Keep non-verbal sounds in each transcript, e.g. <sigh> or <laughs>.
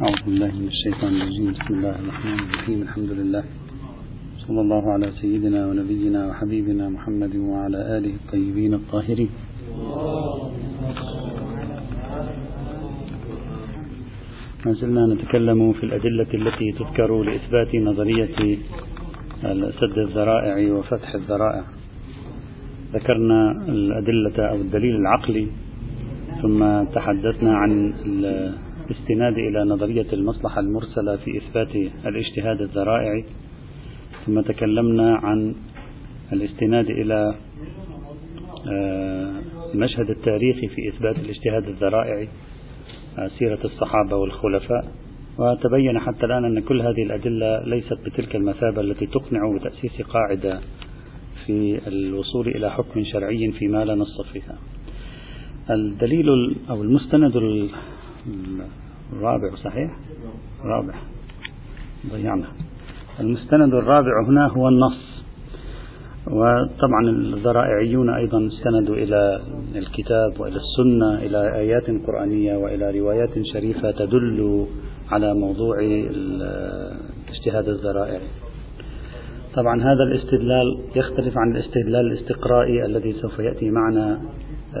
أعوذ بالله من الشيطان الرجيم. بسم الله الرحمن الرحيم. الحمد لله. صلى الله على سيدنا ونبينا وحبيبنا محمد وعلى آله الطيبين الطاهرين. ما زلنا نتكلم في الأدلة التي تذكر لإثبات نظرية سد الذرائع وفتح الذرائع. ذكرنا الأدلة أو الدليل العقلي ثم تحدثنا عن الاستناد إلى نظرية المصلحة المرسلة في إثبات الاجتهاد الذرائعي ثم تكلمنا عن الاستناد إلى المشهد آه، التاريخي في إثبات الاجتهاد الذرائعي آه، سيرة الصحابة والخلفاء. وتبين حتى الآن أن كل هذه الأدلة ليست بتلك المثابة التي تقنع بتأسيس قاعدة في الوصول إلى حكم شرعي فيما لا نص فيها. الدليل أو المستند الرابع صحيح؟ رابع. ضيعنا. المستند الرابع هنا هو النص. وطبعا الذرائعيون أيضا استندوا إلى الكتاب وإلى السنة إلى آيات قرآنية وإلى روايات شريفة تدل على موضوع الاجتهاد الذرائعي طبعا هذا الاستدلال يختلف عن الاستدلال الاستقرائي الذي سوف يأتي معنا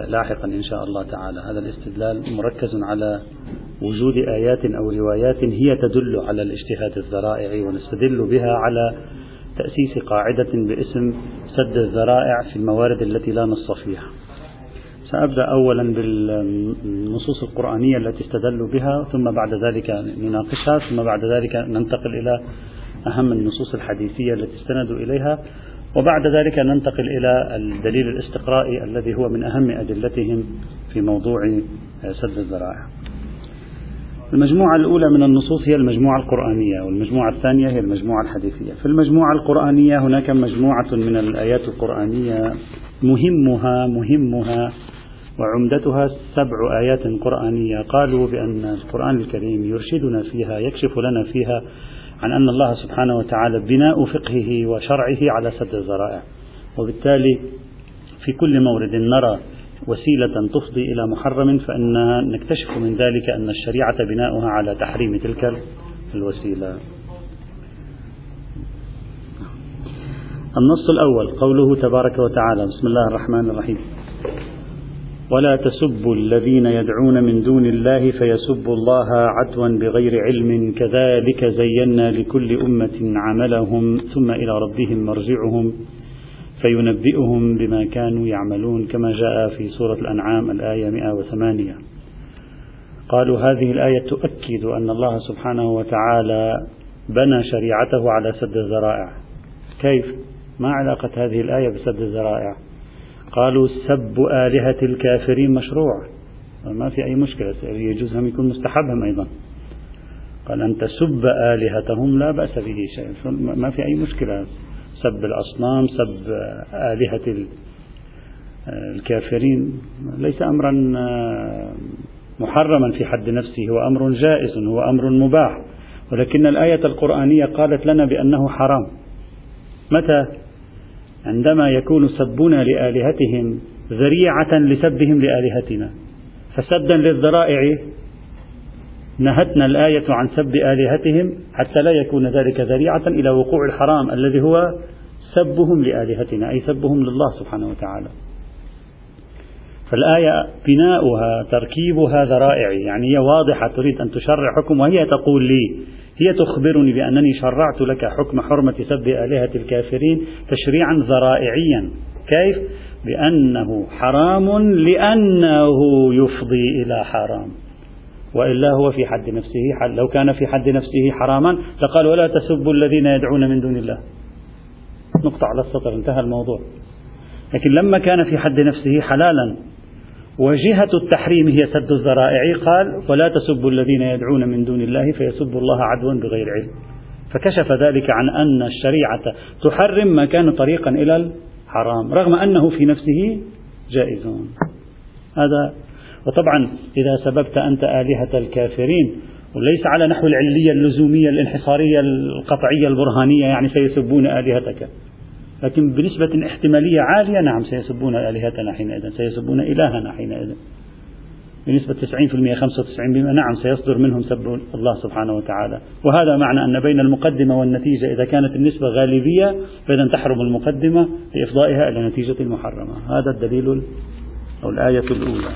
لاحقا إن شاء الله تعالى. هذا الاستدلال مركز على وجود آيات أو روايات هي تدل على الاجتهاد الذرائعي ونستدل بها على تأسيس قاعدة باسم سد الذرائع في الموارد التي لا نص فيها. سأبدأ أولا بالنصوص القرآنية التي استدلوا بها ثم بعد ذلك نناقشها ثم بعد ذلك ننتقل إلى أهم النصوص الحديثية التي استندوا إليها. وبعد ذلك ننتقل إلى الدليل الاستقرائي الذي هو من أهم أدلتهم في موضوع سد الذرائع. المجموعة الأولى من النصوص هي المجموعة القرآنية والمجموعة الثانية هي المجموعة الحديثية. في المجموعة القرآنية هناك مجموعة من الآيات القرآنية مهمها مهمها وعمدتها سبع آيات قرآنية. قالوا بأن القرآن الكريم يرشدنا فيها يكشف لنا فيها عن أن الله سبحانه وتعالى بناء فقهه وشرعه على سد الذرائع وبالتالي في كل مورد نرى وسيلة تفضي إلى محرم فإن نكتشف من ذلك أن الشريعة بناؤها على تحريم تلك الوسيلة. النص الأول قوله تبارك وتعالى بسم الله الرحمن الرحيم ولا تسبوا الذين يدعون من دون الله فيسبوا الله عدوا بغير علم كذلك زينا لكل أمة عملهم ثم إلى ربهم مرجعهم فينبئهم بما كانوا يعملون كما جاء في سورة الأنعام الآية 108 قالوا هذه الآية تؤكد أن الله سبحانه وتعالى بنى شريعته على سد الذرائع كيف؟ ما علاقة هذه الآية بسد الذرائع؟ قالوا سب آلهة الكافرين مشروع. ما في أي مشكلة يجوز أن يكون مستحبا أيضا. قال أن تسب آلهتهم لا بأس به شيء ما في أي مشكلة. سب الأصنام سب آلهة الكافرين. ليس أمرا محرما في حد نفسه هو أمر جائز هو أمر مباح. ولكن الآية القرآنية قالت لنا بأنه حرام. متى؟ عندما يكون سبنا لآلهتهم ذريعة لسبهم لآلهتنا. فسدا للذرائع نهتنا الآية عن سب آلهتهم حتى لا يكون ذلك ذريعة إلى وقوع الحرام الذي هو سبهم لآلهتنا أي سبهم لله سبحانه وتعالى. فالآية بناؤها تركيبها ذرائعي يعني هي واضحة تريد أن تشرع حكم وهي تقول لي هي تخبرني بأنني شرعت لك حكم حرمة سب آلهة الكافرين تشريعا ذرائعيا. كيف؟ بأنه حرام لأنه يفضي إلى حرام. وإلا هو في حد نفسه حل لو كان في حد نفسه حراما لقال ولا تسبوا الذين يدعون من دون الله. نقطة على السطر انتهى الموضوع. لكن لما كان في حد نفسه حلالا وجهة التحريم هي سد الذرائع. قال ولا تسبوا الذين يدعون من دون الله فيسبوا الله عدوا بغير علم. فكشف ذلك عن أن الشريعة تحرم ما كان طريقا إلى الحرام رغم أنه في نفسه جائز هذا وطبعا إذا سببت أنت آلهة الكافرين وليس على نحو العلية اللزومية الانحصارية القطعية البرهانية يعني سيسبون آلهتك. لكن بنسبة احتمالية عالية نعم سيسبون آلهتنا حينئذ سيسبون إلهنا حينئذ. بنسبة 90% 95% نعم سيصدر منهم سب الله سبحانه وتعالى. وهذا معنى أن بين المقدمة والنتيجة إذا كانت النسبة غالبية فإذا تحرم المقدمة لإفضائها إلى نتيجة محرمة هذا الدليل أو الآية الأولى.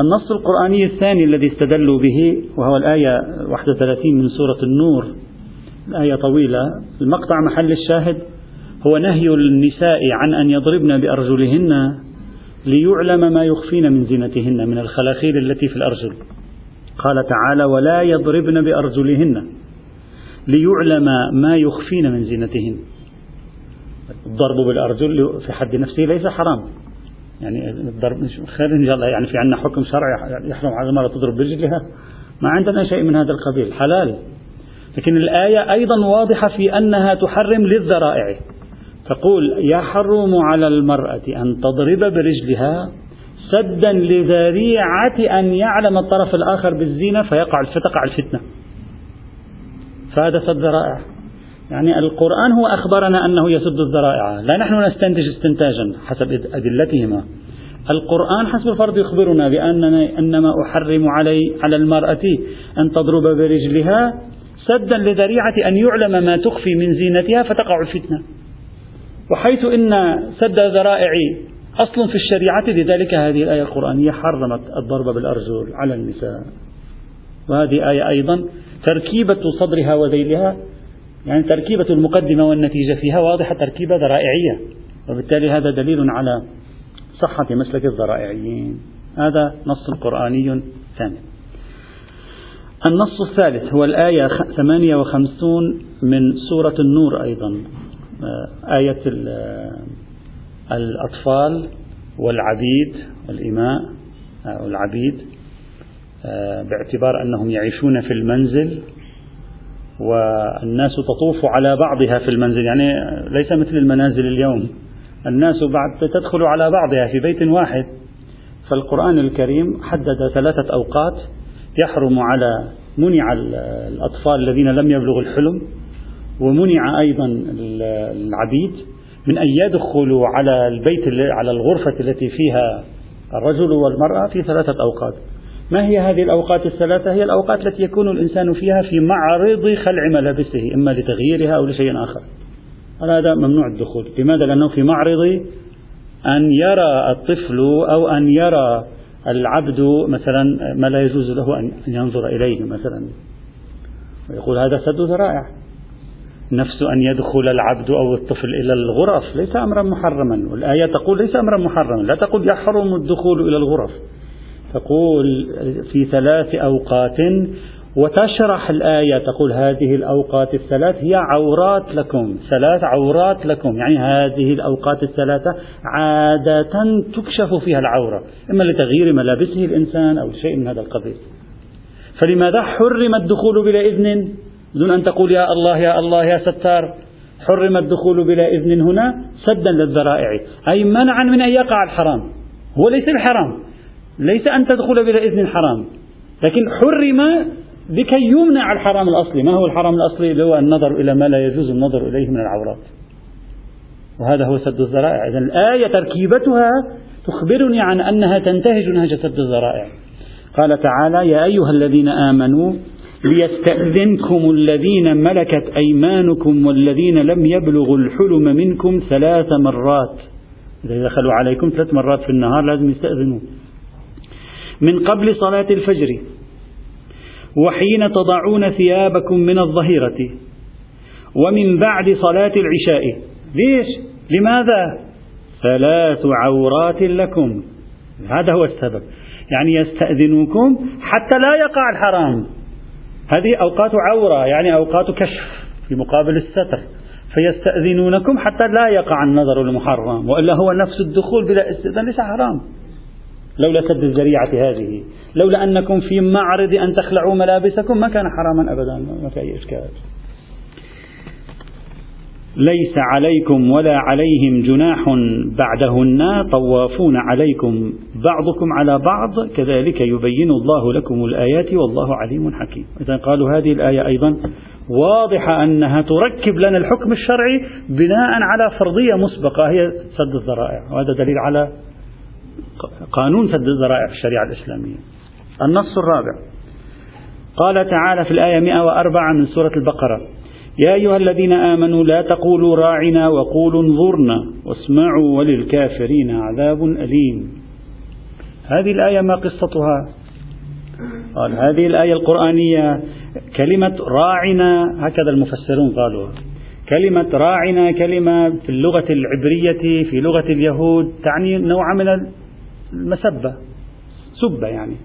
النص القرآني الثاني الذي استدلوا به وهو الآية 31 من سورة النور الآية طويلة. المقطع محل الشاهد هو نهي النساء عن أن يضربن بأرجلهن ليعلم ما يخفين من زينتهن من الخلاخيل التي في الأرجل. قال تعالى ولا يضربن بأرجلهن ليعلم ما يخفين من زينتهن. الضرب بالأرجل في حد نفسه ليس حرام. يعني الضرب خير إن شاء الله. يعني في عندنا حكم شرعي يحرم على المرأة تضرب برجلها. ما عندنا شيء من هذا القبيل. حلال. لكن الآية أيضا واضحة في أنها تحرم للذرائع. تقول يحرم على المرأة أن تضرب برجلها سدا لذريعة أن يعلم الطرف الآخر بالزينة فيقع فتقع الفتنة. فهذا سد ذرائع. يعني القرآن هو أخبرنا أنه يسد الذرائع. لا نحن نستنتج استنتاجا حسب أدلتهما. القرآن حسب الفرض يخبرنا بأننا إنما أحرم علي على المرأة أن تضرب برجلها سدا لذريعة أن يعلم ما تخفي من زينتها فتقع الفتنة. وحيث إن سد الذرائع أصل في الشريعة لذلك هذه الآية القرآنية حرمت الضرب بالأرجل على النساء. وهذه آية أيضا تركيبة صدرها وذيلها يعني تركيبة المقدمة والنتيجة فيها واضحة تركيبة ذرائعية. وبالتالي هذا دليل على صحة مسلك الذرائعيين. هذا نص قرآني ثاني. النص الثالث هو الآية 58 من سورة النور أيضا. آية الأطفال والعبيد والإماء أو آه، العبيد آه، باعتبار أنهم يعيشون في المنزل والناس تطوف على بعضها في المنزل. يعني ليس مثل المنازل اليوم. الناس بعد تدخل على بعضها في بيت واحد. فالقرآن الكريم حدد ثلاثة أوقات يحرم على منع الأطفال الذين لم يبلغوا الحلم ومنع أيضا العبيد من أن يدخلوا على البيت على الغرفة التي فيها الرجل والمرأة في ثلاثة أوقات. ما هي هذه الأوقات الثلاثة؟ هي الأوقات التي يكون الإنسان فيها في معرض خلع ملابسه إما لتغييرها أو لشيء آخر. هذا ممنوع الدخول؟ لماذا؟ لأنه في معرض أن يرى الطفل أو أن يرى العبد مثلا ما لا يجوز له أن ينظر إليه مثلا. ويقول هذا سد ذرائع. نفس أن يدخل العبد أو الطفل إلى الغرف ليس أمرا محرما. والآية تقول ليس أمرا محرما لا تقول يحرم الدخول إلى الغرف. تقول في ثلاث أوقات وتشرح الآية تقول هذه الأوقات الثلاث هي عورات لكم ثلاث عورات لكم. يعني هذه الأوقات الثلاثة عادة تكشف فيها العورة إما لتغيير ملابسه الإنسان أو شيء من هذا القبيل. فلماذا حرم الدخول بلا إذن؟ دون أن تقول يا الله يا الله يا ستار حرم الدخول بلا إذن هنا سدا للذرائع. أي منعا من أن يقع الحرام. هو ليس الحرام ليس أن تدخل بلا إذن حرام. لكن حرم لكي يمنع الحرام الأصلي. ما هو الحرام الأصلي؟ اللي هو النظر إلى ما لا يجوز النظر إليه من العورات. وهذا هو سد الذرائع. إذن الآية تركيبتها تخبرني عن أنها تنتهج نهج سد الذرائع. قال تعالى يا أيها الذين آمنوا ليستأذنكم الذين ملكت أيمانكم والذين لم يبلغوا الحلم منكم ثلاث مرات. إذا دخلوا عليكم ثلاث مرات في النهار لازم يستأذنوا من قبل صلاة الفجر وحين تضعون ثيابكم من الظهيرة ومن بعد صلاة العشاء. ليش؟ لماذا؟ ثلاث عورات لكم. هذا هو السبب. يعني يستأذنوكم حتى لا يقع الحرام. هذه أوقات عورة يعني أوقات كشف في مقابل الستر. فيستأذنونكم حتى لا يقع النظر المحرم وإلا هو نفس الدخول بلا استئذان ليس حرام. لولا سد الذريعة هذه لولا أنكم في معرض أن تخلعوا ملابسكم ما كان حراما أبدا ما في أي إشكال. ليس عليكم ولا عليهم جناح بعدهن طوافون عليكم بعضكم على بعض كذلك يبين الله لكم الآيات والله عليم حكيم. إذا قالوا هذه الآية أيضا واضحة أنها تركب لنا الحكم الشرعي بناء على فرضية مسبقة هي سد الذرائع وهذا دليل على قانون سد الذرائع في الشريعة الإسلامية. النص الرابع. قال تعالى في الآية 104 من سورة البقرة يا أيها الذين آمنوا لا تقولوا راعنا وقولوا انظرنا واسمعوا وللكافرين عذاب أليم. هذه الآية ما قصتها؟ قال هذه الآية القرآنية كلمة راعنا هكذا المفسرون قالوا. كلمة راعنا كلمة في اللغة العبرية في لغة اليهود تعني نوع من المسبة سبة يعني.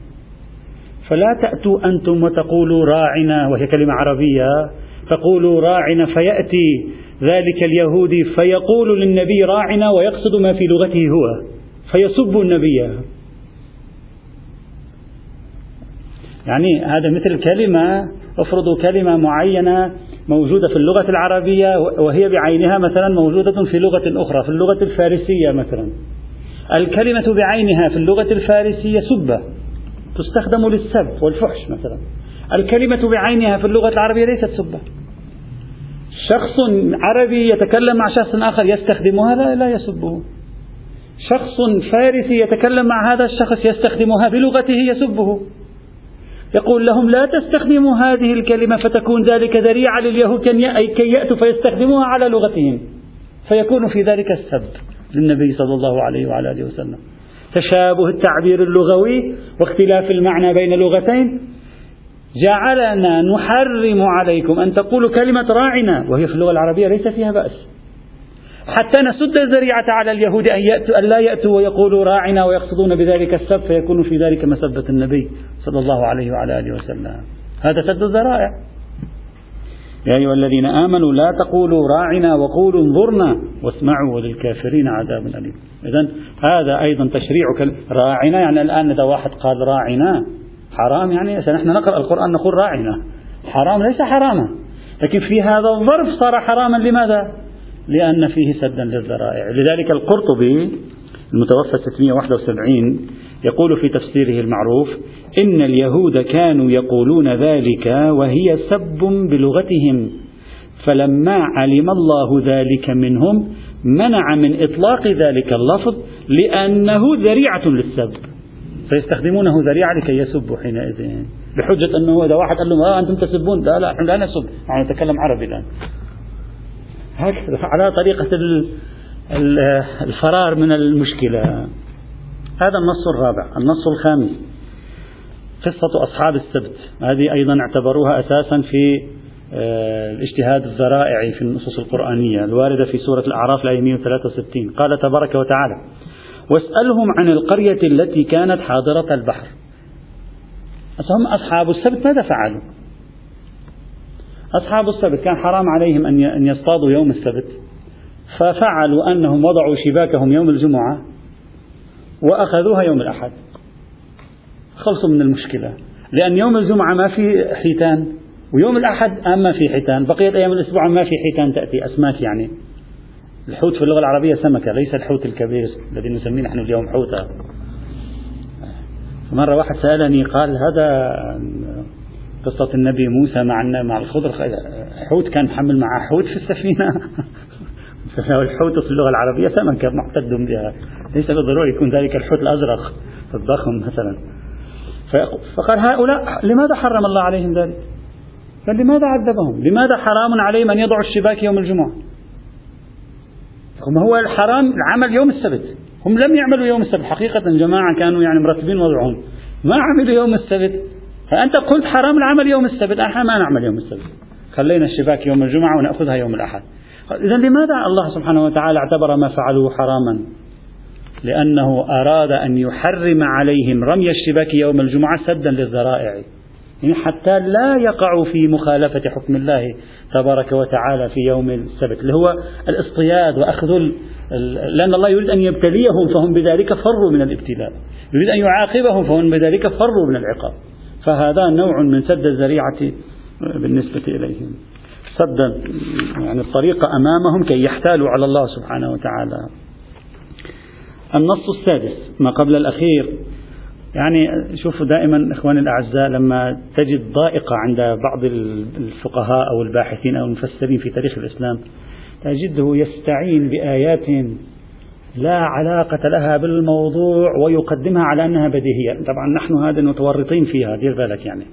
فلا تأتوا أنتم وتقولوا راعنا وهي كلمة عربية تقولوا راعنا فيأتي ذلك اليهودي فيقول للنبي راعنا ويقصد ما في لغته هو فيسب النبي. يعني هذا مثل كلمة افرضوا كلمة معينة موجودة في اللغة العربية وهي بعينها مثلا موجودة في لغة أخرى في اللغة الفارسية مثلا. الكلمة بعينها في اللغة الفارسية سبة تستخدم للسب والفحش مثلا. الكلمة بعينها في اللغة العربية ليست سبة شخص عربي يتكلم مع شخص آخر يستخدمها؟ لا, لا يسبه. شخص فارسي يتكلم مع هذا الشخص يستخدمها بلغته يسبه. يقول لهم لا تستخدموا هذه الكلمة فتكون ذلك ذريعة لليهود كي يأتوا فيستخدموها على لغتهم. فيكون في ذلك السب للنبي صلى الله عليه وعلى آله وسلم. تشابه التعبير اللغوي واختلاف المعنى بين لغتين جعلنا نحرم عليكم أن تقولوا كلمة راعنا وهي في اللغة العربية ليس فيها بأس. حتى نسد الذريعة على اليهود أن, يأتوا أن لا يأتوا ويقولوا راعنا ويقصدون بذلك السب فيكون في ذلك مسبة النبي صلى الله عليه وعلى آله وسلم. هذا سد الذرائع. يا أيها الذين آمنوا لا تقولوا راعنا وقولوا انظرنا واسمعوا وللكافرين عذاب أليم. إذا هذا أيضا تشريع راعنا يعني الآن إذا واحد قال راعنا حرام يعني نحن نقرأ القرآن نقول راعنا حرام ليس حراما. لكن في هذا الظرف صار حراما. لماذا؟ لأن فيه سدا للذرائع. لذلك القرطبي المتوفى 671 يقول في تفسيره المعروف إن اليهود كانوا يقولون ذلك وهي سب بلغتهم. فلما علم الله ذلك منهم منع من إطلاق ذلك اللفظ لأنه ذريعة للسب. فيستخدمونه ذريعة لكي يسبوا حينئذ. بحجة أنه إذا واحد قال لهم آه أنتم تسبون لا لا لا نسب. يعني نتكلم عربي الآن. هكذا على طريقة الفرار من المشكلة. هذا النص الرابع. النص الخامس. قصة أصحاب السبت. هذه أيضا اعتبروها أساسا في آه، الاجتهاد الذرائعي في النصوص القرآنية الواردة في سورة الأعراف الآية 163 قال تبارك وتعالى واسألهم عن القرية التي كانت حاضرة البحر. هم أصحاب السبت ماذا فعلوا؟ أصحاب السبت كان حرام عليهم أن يصطادوا يوم السبت. ففعلوا أنهم وضعوا شباكهم يوم الجمعة وأخذوها يوم الأحد. خلصوا من المشكلة. لأن يوم الجمعة ما في حيتان ويوم الأحد أما في حيتان. بقية أيام الأسبوع ما في حيتان تأتي أسماك يعني. الحوت في اللغة العربية سمكة ليس الحوت الكبير الذي نسميه نحن اليوم حوتا. مرة واحد سألني قال هذا قصة النبي موسى مع مع الخضر حوت كان محمل معه حوت في السفينة. الحوت في اللغة العربية سمكة معتد بها. ليس بالضرورة يكون ذلك الحوت الأزرق الضخم مثلا. فقال هؤلاء لماذا حرم الله عليهم ذلك؟ قال لماذا عذبهم؟ لماذا حرام عليهم أن يضعوا الشباك يوم الجمعة؟ هم هو الحرام العمل يوم السبت. هم لم يعملوا يوم السبت. حقيقة جماعة كانوا يعني مرتبين وضعهم. ما عملوا يوم السبت. فأنت قلت حرام العمل يوم السبت. نحن ما نعمل يوم السبت. خلينا الشباك يوم الجمعة ونأخذها يوم الأحد. إذا لماذا الله سبحانه وتعالى اعتبر ما فعلوه حراما؟ لأنه أراد أن يحرم عليهم رمي الشباك يوم الجمعة سدا للذرائع. حتى لا يقعوا في مخالفة حكم الله تبارك وتعالى في يوم السبت اللي هو الاصطياد وأخذ لأن الله يريد أن يبتليهم فهم بذلك فروا من الابتلاء يريد أن يعاقبهم فهم بذلك فروا من العقاب فهذا نوع من سد الذريعة بالنسبة إليهم. سد يعني الطريق أمامهم كي يحتالوا على الله سبحانه وتعالى. النص السادس ما قبل الأخير يعني شوفوا دائما إخواني الأعزاء لما تجد ضائقة عند بعض الفقهاء أو الباحثين أو المفسرين في تاريخ الإسلام تجده يستعين بآيات لا علاقة لها بالموضوع ويقدمها على أنها بديهية. طبعا نحن هذا متورطين فيها دير بالك يعني.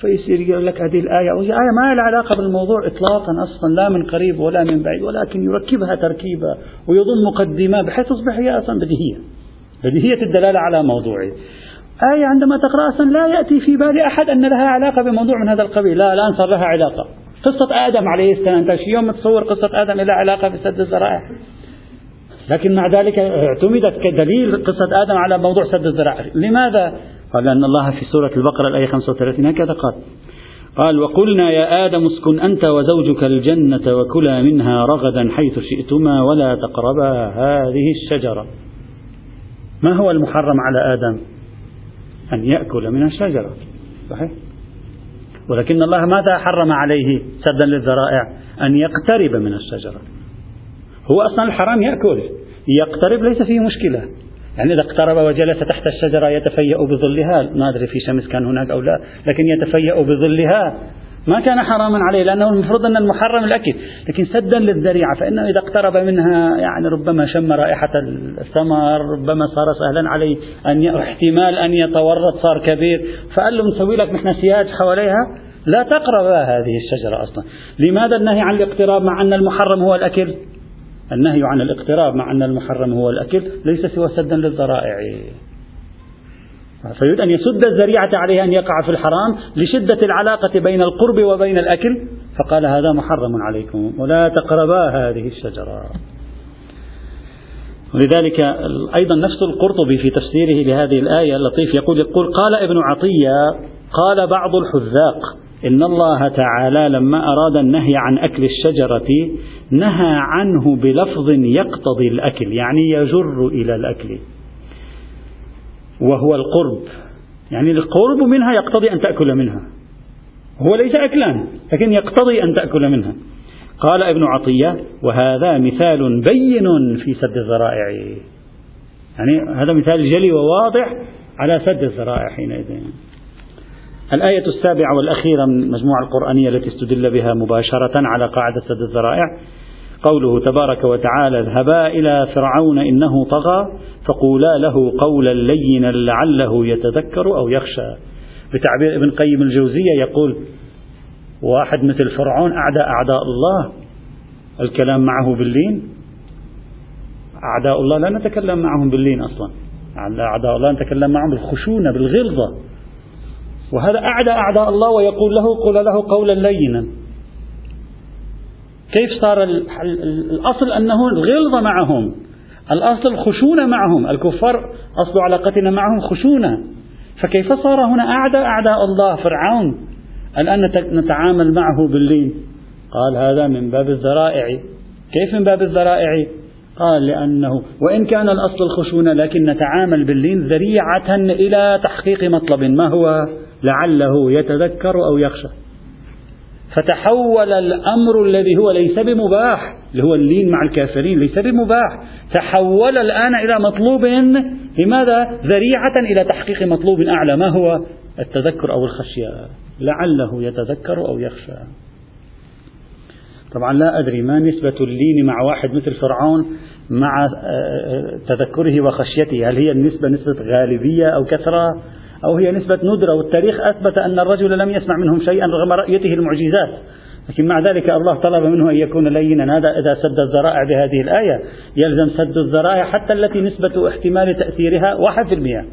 فيصير يقول لك هذه الآية وهي آية ما لها علاقة بالموضوع إطلاقا أصلا لا من قريب ولا من بعيد ولكن يركبها تركيبة ويضم مقدمة بحيث تصبح هي أصلا بديهية. بديهية الدلالة على موضوعه. آية عندما تقرأ أصلا لا يأتي في بال أحد أن لها علاقة بموضوع من هذا القبيل. لا الآن صار لها علاقة. قصة آدم عليه السلام أنت يوم تصور قصة آدم لها علاقة بسد الذرائع لكن مع ذلك اعتمدت كدليل قصة آدم على موضوع سد الذرائع لماذا؟ قال لأن الله في سورة البقرة الآية 35 هكذا قال. قال وقلنا يا آدم اسكن أنت وزوجك الجنة وكلا منها رغدا حيث شئتما ولا تقربا هذه الشجرة. ما هو المحرم على آدم؟ أن يأكل من الشجرة. صحيح؟ ولكن الله ماذا حرم عليه سدا للذرائع؟ أن يقترب من الشجرة. هو أصلا الحرام يأكل يقترب ليس فيه مشكلة. يعني إذا اقترب وجلس تحت الشجرة يتفيأ بظلها. ما أدري في شمس كان هناك أو لا لكن يتفيأ بظلها. ما كان حراما عليه لأنه المفروض أن المحرم الأكل لكن سدا للذريعة فإنه إذا اقترب منها يعني ربما شم رائحة الثمر ربما صار سهلا عليه أن احتمال أن يتورط صار كبير. فقال له نسوي لك نحن سياج حواليها؟ لا تقرب هذه الشجرة أصلا. لماذا النهي عن الاقتراب مع أن المحرم هو الأكل النهي عن الاقتراب مع أن المحرم هو الأكل ليس سوى سدا للذرائع. فيريد أن يسد الذريعة عليه أن يقع في الحرام لشدة العلاقة بين القرب وبين الأكل. فقال هذا محرم عليكم ولا تقربا هذه الشجرة. ولذلك أيضا نفس القرطبي في تفسيره لهذه الآية اللطيف يقول يقول قال ابن عطية قال بعض الحذاق إن الله تعالى لما أراد النهي عن أكل الشجرة نهى عنه بلفظ يقتضي الأكل يعني يجر إلى الأكل. وهو القرب. يعني القرب منها يقتضي أن تأكل منها. هو ليس أكلا لكن يقتضي أن تأكل منها. قال ابن عطية وهذا مثال بين في سد الذرائع. يعني هذا مثال جلي وواضح على سد الذرائع حينئذ. الآية السابعة والأخيرة من المجموعة القرآنية التي استدل بها مباشرة على قاعدة سد الذرائع. قوله تبارك وتعالى اذهبا إلى فرعون إنه طغى فقولا له قولا لينا لعله يتذكر أو يخشى. بتعبير ابن قيم الجوزية يقول واحد مثل فرعون أعدى أعداء الله. الكلام معه باللين. أعداء الله لا نتكلم معهم باللين أصلا. أعداء الله نتكلم معهم بالخشونة بالغلظة. وهذا أعدى أعداء الله ويقول له قل له قولا لينا. كيف صار الأصل أنه الغلظة معهم الأصل الخشونة معهم الكفار أصل علاقتنا معهم خشونة. فكيف صار هنا أعدى أعداء الله فرعون الآن نتعامل معه باللين؟ قال هذا من باب الذرائع. كيف من باب الذرائع؟ قال لأنه وإن كان الأصل الخشونة لكن نتعامل باللين ذريعة إلى تحقيق مطلب ما هو لعله يتذكر أو يخشى. فتحول الأمر الذي هو ليس بمباح اللي هو اللين مع الكافرين ليس بمباح. تحول الآن إلى مطلوب لماذا؟ ذريعة إلى تحقيق مطلوب أعلى. ما هو؟ التذكر أو الخشية. لعله يتذكر أو يخشى. طبعا لا أدري ما نسبة اللين مع واحد مثل فرعون مع آه، تذكره وخشيته. هل هي النسبة نسبة غالبية أو كثرة؟ أو هي نسبة ندرة والتاريخ أثبت أن الرجل لم يسمع منهم شيئا رغم رأيته المعجزات. لكن مع ذلك الله طلب منه أن يكون لينا. هذا إذا سد الذرائع بهذه الآية. يلزم سد الذرائع حتى التي نسبة احتمال تأثيرها واحد في المئة.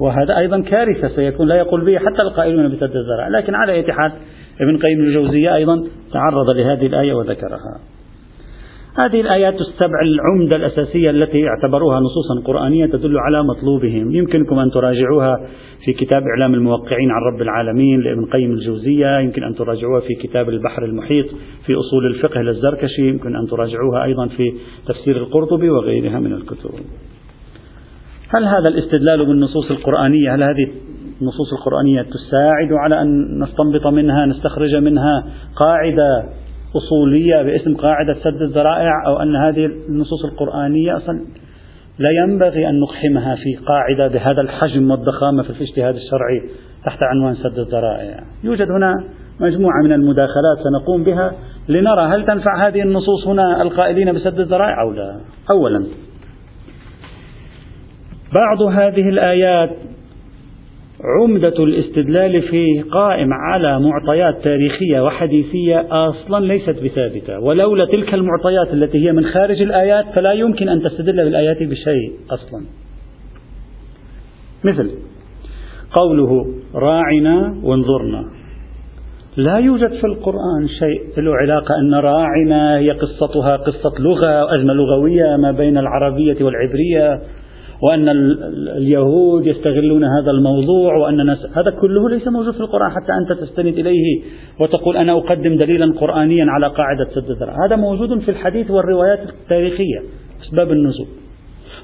وهذا أيضا كارثة سيكون لا يقول به حتى القائلون بسد الذرائع. لكن على أي حال ابن قيم الجوزية أيضا تعرض لهذه الآية وذكرها. هذه الآيات السبع العمدة الأساسية التي اعتبروها نصوصا قرآنية تدل على مطلوبهم. يمكنكم أن تراجعوها في كتاب إعلام الموقعين عن رب العالمين لابن قيم الجوزية يمكن أن تراجعوها في كتاب البحر المحيط في أصول الفقه للزركشي يمكن أن تراجعوها أيضا في تفسير القرطبي وغيرها من الكتب. هل هذا الاستدلال بالنصوص القرآنية هل هذه النصوص القرآنية تساعد على أن نستنبط منها نستخرج منها قاعدة أصولية باسم قاعدة سد الذرائع أو أن هذه النصوص القرآنية أصلا لا ينبغي أن نقحمها في قاعدة بهذا الحجم والضخامة في الاجتهاد الشرعي تحت عنوان سد الذرائع. يوجد هنا مجموعة من المداخلات سنقوم بها لنرى هل تنفع هذه النصوص هنا القائلين بسد الذرائع أو لا. أولا بعض هذه الآيات عمدة الاستدلال فيه قائم على معطيات تاريخية وحديثية أصلا ليست بثابتة. ولولا تلك المعطيات التي هي من خارج الآيات فلا يمكن أن تستدل بالآيات بشيء أصلا. مثل قوله راعنا وانظرنا. لا يوجد في القرآن شيء له علاقة أن راعنا هي قصتها قصة لغة وأزمة لغوية ما بين العربية والعبرية. وأن اليهود يستغلون هذا الموضوع وأن هذا كله ليس موجود في القرآن حتى أنت تستند إليه وتقول أنا أقدم دليلا قرآنيا على قاعدة سد الذرع هذا موجود في الحديث والروايات التاريخية أسباب النزول.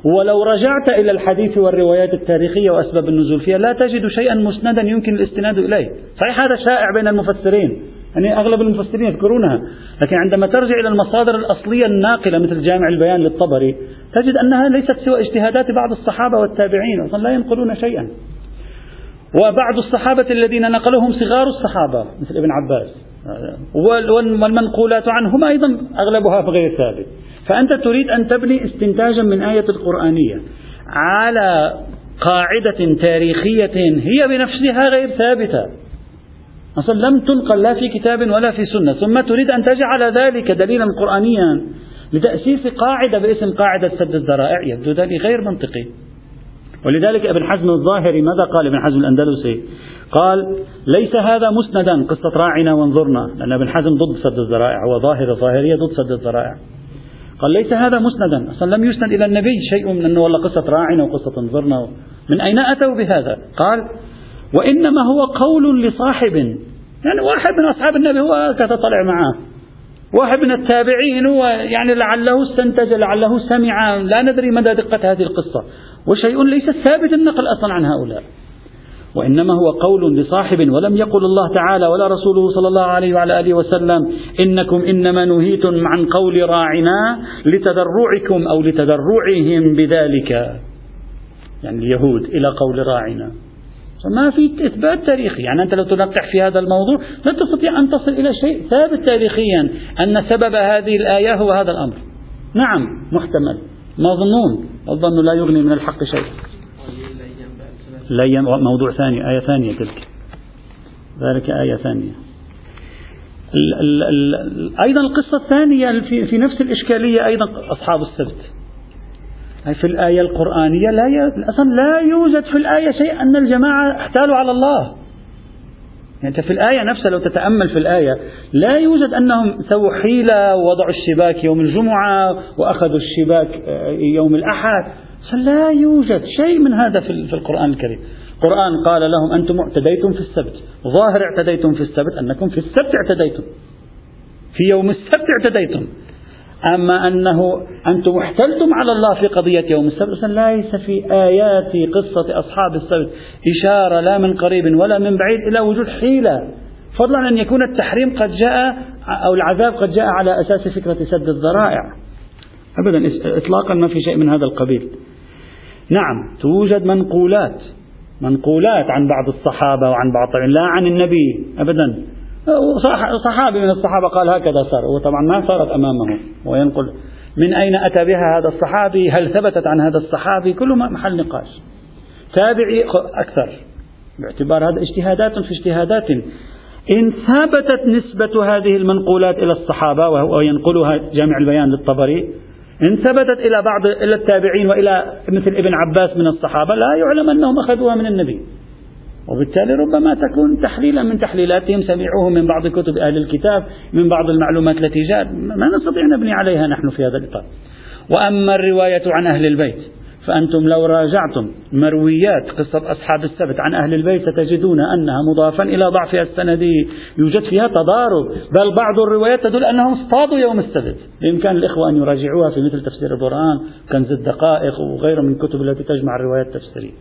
ولو رجعت إلى الحديث والروايات التاريخية وأسباب النزول فيها لا تجد شيئا مسندا يمكن الاستناد إليه. صحيح هذا شائع بين المفسرين. يعني أغلب المفسرين يذكرونها. لكن عندما ترجع إلى المصادر الأصلية الناقلة مثل جامع البيان للطبري تجد أنها ليست سوى اجتهادات بعض الصحابة والتابعين أصلا لا ينقلون شيئا. وبعض الصحابة الذين نقلوهم صغار الصحابة مثل ابن عباس والمنقولات عنهم أيضا أغلبها غير ثابت. فأنت تريد أن تبني استنتاجا من آية القرآنية على قاعدة تاريخية هي بنفسها غير ثابتة. أصلا لم تنقل لا في كتاب ولا في سنة. ثم تريد أن تجعل ذلك دليلا قرآنيا لتأسيس قاعدة باسم قاعدة سد الذرائع. يبدو ذلك غير منطقي. ولذلك ابن حزم الظاهري ماذا قال؟ ابن حزم الأندلسي قال ليس هذا مسندا قصة راعنا وانظرنا لأن ابن حزم ضد سد الذرائع هو ظاهر الظاهرية ضد سد الذرائع. قال ليس هذا مسندا. أصلا لم يسند إلى النبي شيء من أنه والله قصة راعنا وقصة انظرنا. من أين أتوا بهذا؟ قال وإنما هو قول لصاحب. يعني واحد من أصحاب النبي هو كتطلع معه. واحد من التابعين هو يعني لعله استنتج لعله سمع. لا ندري مدى دقة هذه القصة. وشيء ليس ثابت النقل أصلا عن هؤلاء. وإنما هو قول لصاحب ولم يقل الله تعالى ولا رسوله صلى الله عليه وعلى آله وسلم إنكم إنما نهيتم عن قول راعنا لتذرعكم أو لتذرعهم بذلك. يعني اليهود إلى قول راعنا. ما في إثبات تاريخي. يعني أنت لو تنقح في هذا الموضوع لن تستطيع أن تصل إلى شيء ثابت تاريخيا أن سبب هذه الآية هو هذا الأمر. نعم محتمل مظنون. الظن لا يغني من الحق شيء. لا موضوع ثاني آية ثانية تلك. ذلك آية ثانية. أيضا القصة الثانية في, في نفس الإشكالية أيضا أصحاب السبت. في الآية القرآنية لا ي... أصلا لا يوجد في الآية شيء أن الجماعة احتالوا على الله. يعني أنت في الآية نفسها لو تتأمل في الآية لا يوجد أنهم سووا حيلة ووضعوا الشباك يوم الجمعة وأخذوا الشباك آه، يوم الأحد. لا يوجد شيء من هذا في القرآن الكريم. القرآن قال لهم أنتم اعتديتم في السبت. ظاهر اعتديتم في السبت أنكم في السبت اعتديتم. في يوم السبت اعتديتم. أما أنه أنتم احتلتم على الله في قضية يوم السبت ليس في آيات قصة أصحاب السبت إشارة لا من قريب ولا من بعيد إلى وجود حيلة. فضلا أن يكون التحريم قد جاء أو العذاب قد جاء على أساس فكرة سد الذرائع. أبدا إطلاقا ما في شيء من هذا القبيل. نعم توجد منقولات منقولات عن بعض الصحابة وعن بعض لا عن النبي أبدا. صحابي من الصحابة قال هكذا صار. وطبعا ما صارت أمامه. وينقل من أين أتى بها هذا الصحابي؟ هل ثبتت عن هذا الصحابي؟ كله محل نقاش. تابعي أكثر. باعتبار هذا اجتهادات في اجتهادات. إن ثبتت نسبة هذه المنقولات إلى الصحابة وهو ينقلها جامع البيان للطبري إن ثبتت إلى بعض إلى التابعين وإلى مثل ابن عباس من الصحابة لا يعلم أنهم أخذوها من النبي. وبالتالي ربما تكون تحليلا من تحليلاتهم سمعوه من بعض كتب أهل الكتاب من بعض المعلومات التي جاءت. ما نستطيع نبني عليها نحن في هذا الإطار. وأما الرواية عن أهل البيت فأنتم لو راجعتم مرويات قصة أصحاب السبت عن أهل البيت ستجدون أنها مضافا إلى ضعفها السندي. يوجد فيها تضارب بل بعض الروايات تدل أنهم اصطادوا يوم السبت. بإمكان الإخوة أن يراجعوها في مثل تفسير القرآن كنز الدقائق وغيرها من الكتب التي تجمع الروايات التفسيرية.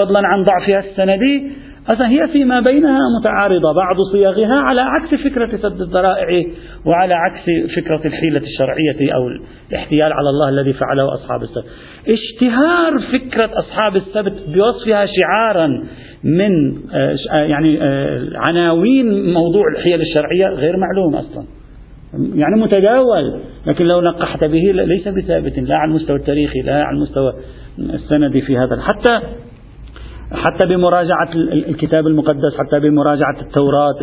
فضلا عن ضعفها السندي أصلا هي فيما بينها متعارضة؟ بعض صياغها على عكس فكرة سد الذرائع وعلى عكس فكرة الحيلة الشرعية أو الاحتيال على الله الذي فعله أصحاب السبت. اشتهار فكرة أصحاب السبت بوصفها شعارا من آه، يعني آه، عناوين موضوع الحيل الشرعية غير معلوم أصلا. يعني متداول لكن لو نقحت به ليس بثابت لا على المستوى التاريخي لا على المستوى السند في هذا. حتى حتى بمراجعة الكتاب المقدس حتى بمراجعة التوراة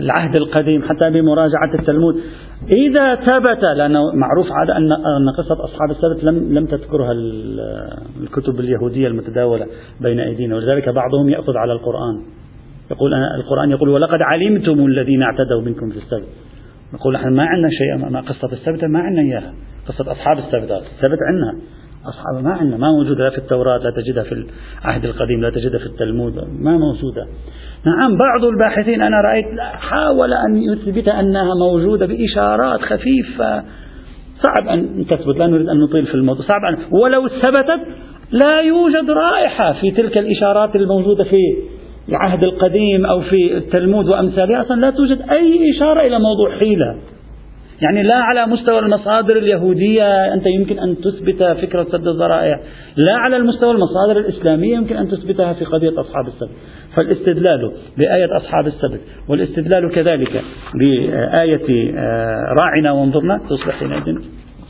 العهد القديم حتى بمراجعة التلمود. إذا ثبت لأنه معروف عادة أن قصة أصحاب السبت لم لم تذكرها الكتب اليهودية المتداولة بين أيدينا ولذلك بعضهم يأخذ على القرآن. يقول أنا القرآن يقول ولقد علمتم الذين اعتدوا منكم في السبت نقول نحن ما عندنا شيء ما قصة السبت ما عندنا إياها. قصة أصحاب السبت السبت عندنا. أصحاب ما عندنا ما موجودة لا في التوراة لا تجدها في العهد القديم لا تجدها في التلمود ما موجودة. نعم بعض الباحثين أنا رأيت حاول أن يثبت أنها موجودة بإشارات خفيفة. صعب أن تثبت لا نريد أن نطيل في الموضوع صعب أن ولو ثبتت لا يوجد رائحة في تلك الإشارات الموجودة في العهد القديم أو في التلمود وأمثالها. أصلا لا توجد أي إشارة إلى موضوع حيلة. يعني لا على مستوى المصادر اليهودية أنت يمكن أن تثبت فكرة سد الذرائع لا على المستوى المصادر الإسلامية يمكن أن تثبتها في قضية أصحاب السبت. فالاستدلال بآية أصحاب السبت والاستدلال كذلك بآية آه، راعنا وانظرنا تصبح حينئذ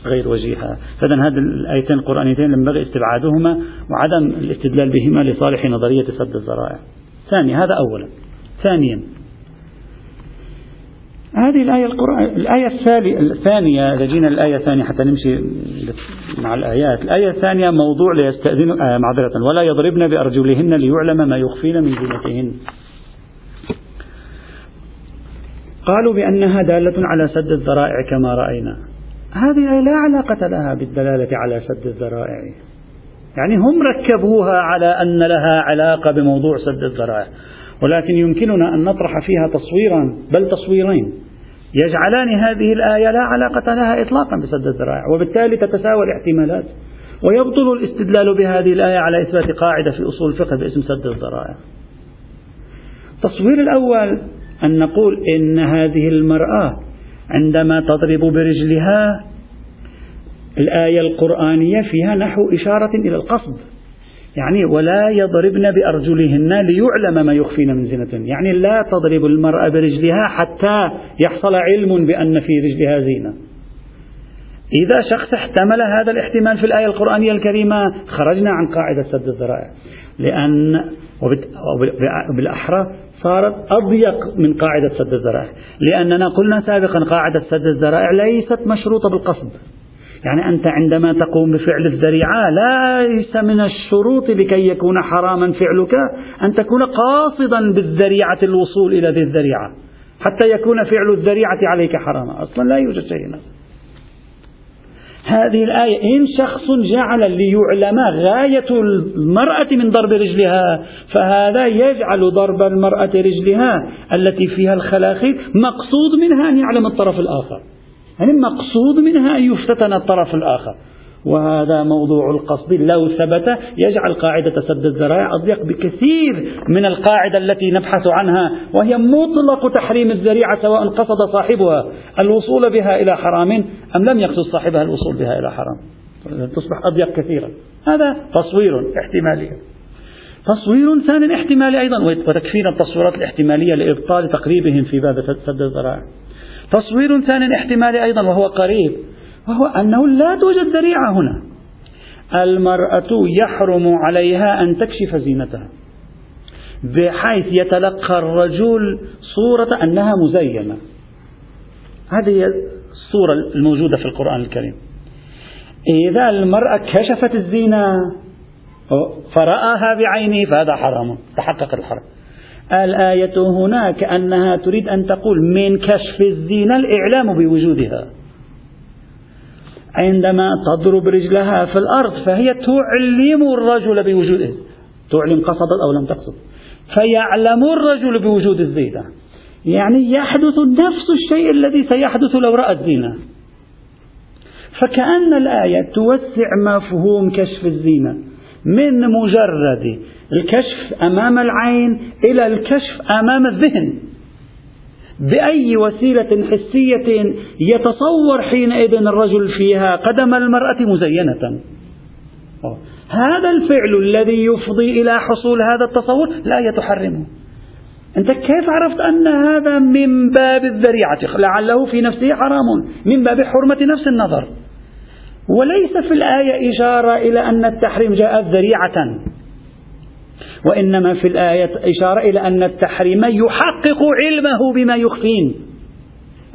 غير وجيهة. فإذا هذه الآيتين القرآنيتين ينبغي استبعادهما وعدم الاستدلال بهما لصالح نظرية سد الذرائع ثانيا هذا أولا. ثانيا هذه الآية القرآن الآية الثانية إذا جينا الآية الثانية حتى نمشي مع الآيات. الآية الثانية موضوع ليستأذن آه معذرة. ولا يضربن بأرجلهن ليعلم ما يخفين من زينتهن. قالوا بأنها دالة على سد الذرائع كما رأينا. هذه لا علاقة لها بالدلالة على سد الذرائع. يعني هم ركبوها على أن لها علاقة بموضوع سد الذرائع. ولكن يمكننا أن نطرح فيها تصويرا بل تصويرين. يجعلان هذه الآية لا علاقة لها إطلاقا بسد الذرائع وبالتالي تتساوى الاحتمالات. ويبطل الاستدلال بهذه الآية على إثبات قاعدة في أصول الفقه باسم سد الذرائع. التصوير الأول أن نقول إن هذه المرأة عندما تضرب برجلها الآية القرآنية فيها نحو إشارة إلى القصد. يعني ولا يضربن بأرجلهن ليعلم ما يخفين من زينتهن يعني لا تضرب المرأة برجلها حتى يحصل علم بأن في رجلها زينة. إذا شخص احتمل هذا الاحتمال في الآية القرآنية الكريمة خرجنا عن قاعدة سد الذرائع. لأن وبالأحرى صارت أضيق من قاعدة سد الذرائع. لأننا قلنا سابقا قاعدة سد الذرائع ليست مشروطة بالقصد. يعني أنت عندما تقوم بفعل الذريعة ليس من الشروط لكي يكون حراما فعلك أن تكون قاصدا بالذريعة الوصول إلى ذي الذريعة حتى يكون فعل الذريعة عليك حراما أصلا لا يوجد شيء هذه الآية إن شخص جعل ليعلم غاية المرأة من ضرب رجلها فهذا يجعل ضرب المرأة رجلها التي فيها الخلاخيل مقصود منها أن يعلم الطرف الآخر. يعني المقصود منها أن يفتتن الطرف الآخر. وهذا موضوع القصد. لو ثبت يجعل قاعدة سد الذرائع أضيق بكثير من القاعدة التي نبحث عنها وهي مطلق تحريم الذريعة سواء قصد صاحبها الوصول بها إلى حرام أم لم يقصد صاحبها الوصول بها إلى حرام. تصبح أضيق كثيرا. هذا تصوير احتمالي. تصوير ثاني احتمالي أيضا وتكفينا التصويرات الاحتمالية لإبطال تقريبهم في باب سد الذرائع تصوير ثاني احتمالي أيضا وهو قريب وهو أنه لا توجد ذريعة هنا. المرأة يحرم عليها أن تكشف زينتها بحيث يتلقى الرجل صورة أنها مزينة. هذه هي الصورة الموجودة في القرآن الكريم. إذا المرأة كشفت الزينة فرآها بعينه فهذا حرام تحقق الحرام. الآية هنا كأنها تريد أن تقول من كشف الزينة الإعلام بوجودها. عندما تضرب رجلها في الأرض فهي تعلم الرجل بوجوده. تعلم قصدت أو لم تقصد. فيعلم الرجل بوجود الزينة. يعني يحدث نفس الشيء الذي سيحدث لو رأى الزينة. فكأن الآية توسع مفهوم كشف الزينة. من مجرد الكشف أمام العين إلى الكشف أمام الذهن. بأي وسيلة حسية يتصور حينئذ الرجل فيها قدم المرأة مزينة. هذا الفعل الذي يفضي إلى حصول هذا التصور لا تحرمه أنت كيف عرفت أن هذا من باب الذريعة؟ لعله في نفسه حرام من باب حرمة نفس النظر. وليس في الآية إشارة إلى أن التحريم جاء ذريعة وإنما في الآية إشارة إلى أن التحريم يحقق علمه بما يخفين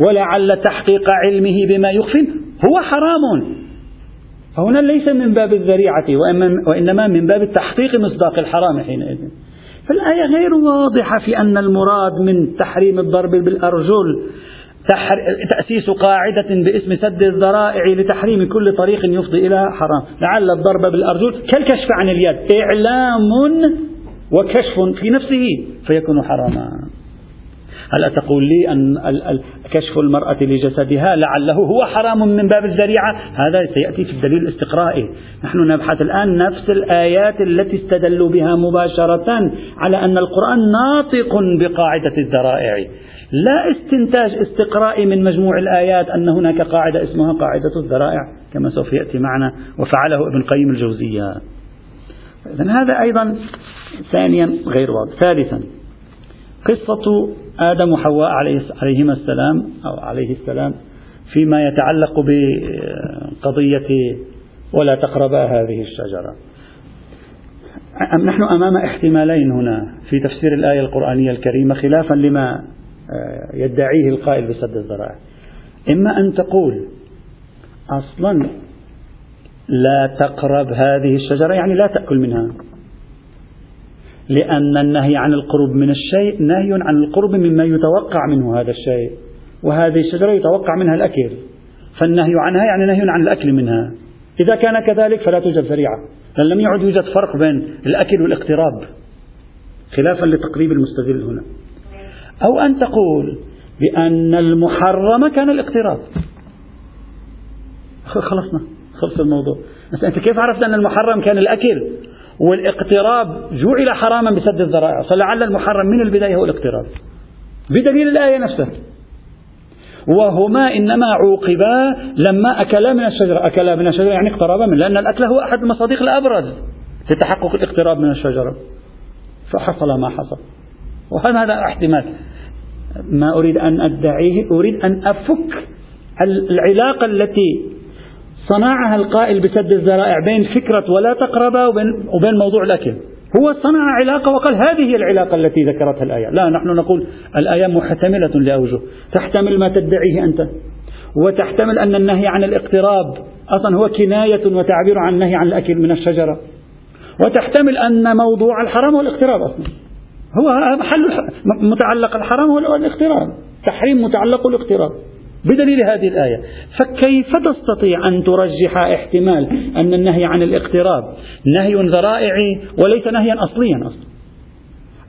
ولعل تحقيق علمه بما يخفين هو حرام. فهنا ليس من باب الذريعة وإنما من باب التحقيق مصداق الحرام حينئذ. فالآية غير واضحة في أن المراد من تحريم الضرب بالأرجل تأسيس قاعدة باسم سد الذرائع لتحريم كل طريق يفضي إلى حرام. لعل الضرب بالأرجل كالكشف عن اليد. إعلام وكشف في نفسه فيكون حراما. هل تقول لي أن كشف المرأة لجسدها لعله هو حرام من باب الذريعة؟ هذا سيأتي في الدليل الاستقرائي. نحن نبحث الآن نفس الآيات التي استدلوا بها مباشرة على أن القرآن ناطق بقاعدة الذرائع. لا استنتاج استقرائي من مجموع الآيات أن هناك قاعدة اسمها قاعدة الذرائع كما سوف يأتي معنا وفعله ابن قيم الجوزية. إذن هذا أيضا ثانيا غير واضح. ثالثا قصة آدم وحواء عليهما السلام أو عليه السلام فيما يتعلق بقضية ولا تقربا هذه الشجرة. نحن أمام احتمالين هنا في تفسير الآية القرآنية الكريمة خلافا لما يدعيه القائل بسد الذرائع إما أن تقول أصلا لا تقرب هذه الشجرة يعني لا تأكل منها لأن النهي عن القرب من الشيء نهي عن القرب مما يتوقع منه هذا الشيء وهذه الشجرة يتوقع منها الأكل فالنهي عنها يعني نهي عن الأكل منها. إذا كان كذلك فلا توجد ذريعة لأن لم يعد يوجد فرق بين الأكل والاقتراب خلافا لتقريب المستدل هنا. أو أن تقول بأن المحرم كان الاقتراب. خلصنا خلص الموضوع. بس أنت كيف عرفت أن المحرم كان الأكل والاقتراب جعل حراما بسد الذرائع؟ فلعل المحرم من البداية هو الاقتراب. بدليل الآية نفسها. وهما إنما عوقبا لما أكلا من الشجرة. أكلا من الشجرة يعني اقتربا من لأن الأكل هو أحد المصادق الأبرز لتحقق الاقتراب من الشجرة. فحصل ما حصل. وهذا احتمال. ما أريد أن أدعيه أريد أن أفك العلاقة التي صنعها القائل بسد الذرائع بين فكرة ولا تقربا وبين, وبين موضوع الأكل هو صنع علاقة وقال هذه هي العلاقة التي ذكرتها الآية. لا نحن نقول الآية محتملة لأوجه تحتمل ما تدعيه أنت. وتحتمل أن النهي عن الاقتراب أصلا هو كناية وتعبير عن النهي عن الأكل من الشجرة. وتحتمل أن موضوع الحرام هو الاقتراب أصلا. هو محل متعلق الحرام هو الاقتراب. تحريم متعلق الاقتراب. بدليل هذه الآية فكيف تستطيع أن ترجح احتمال أن النهي عن الاقتراب نهي ذرائعي وليس نهيا أصليا أصلا؟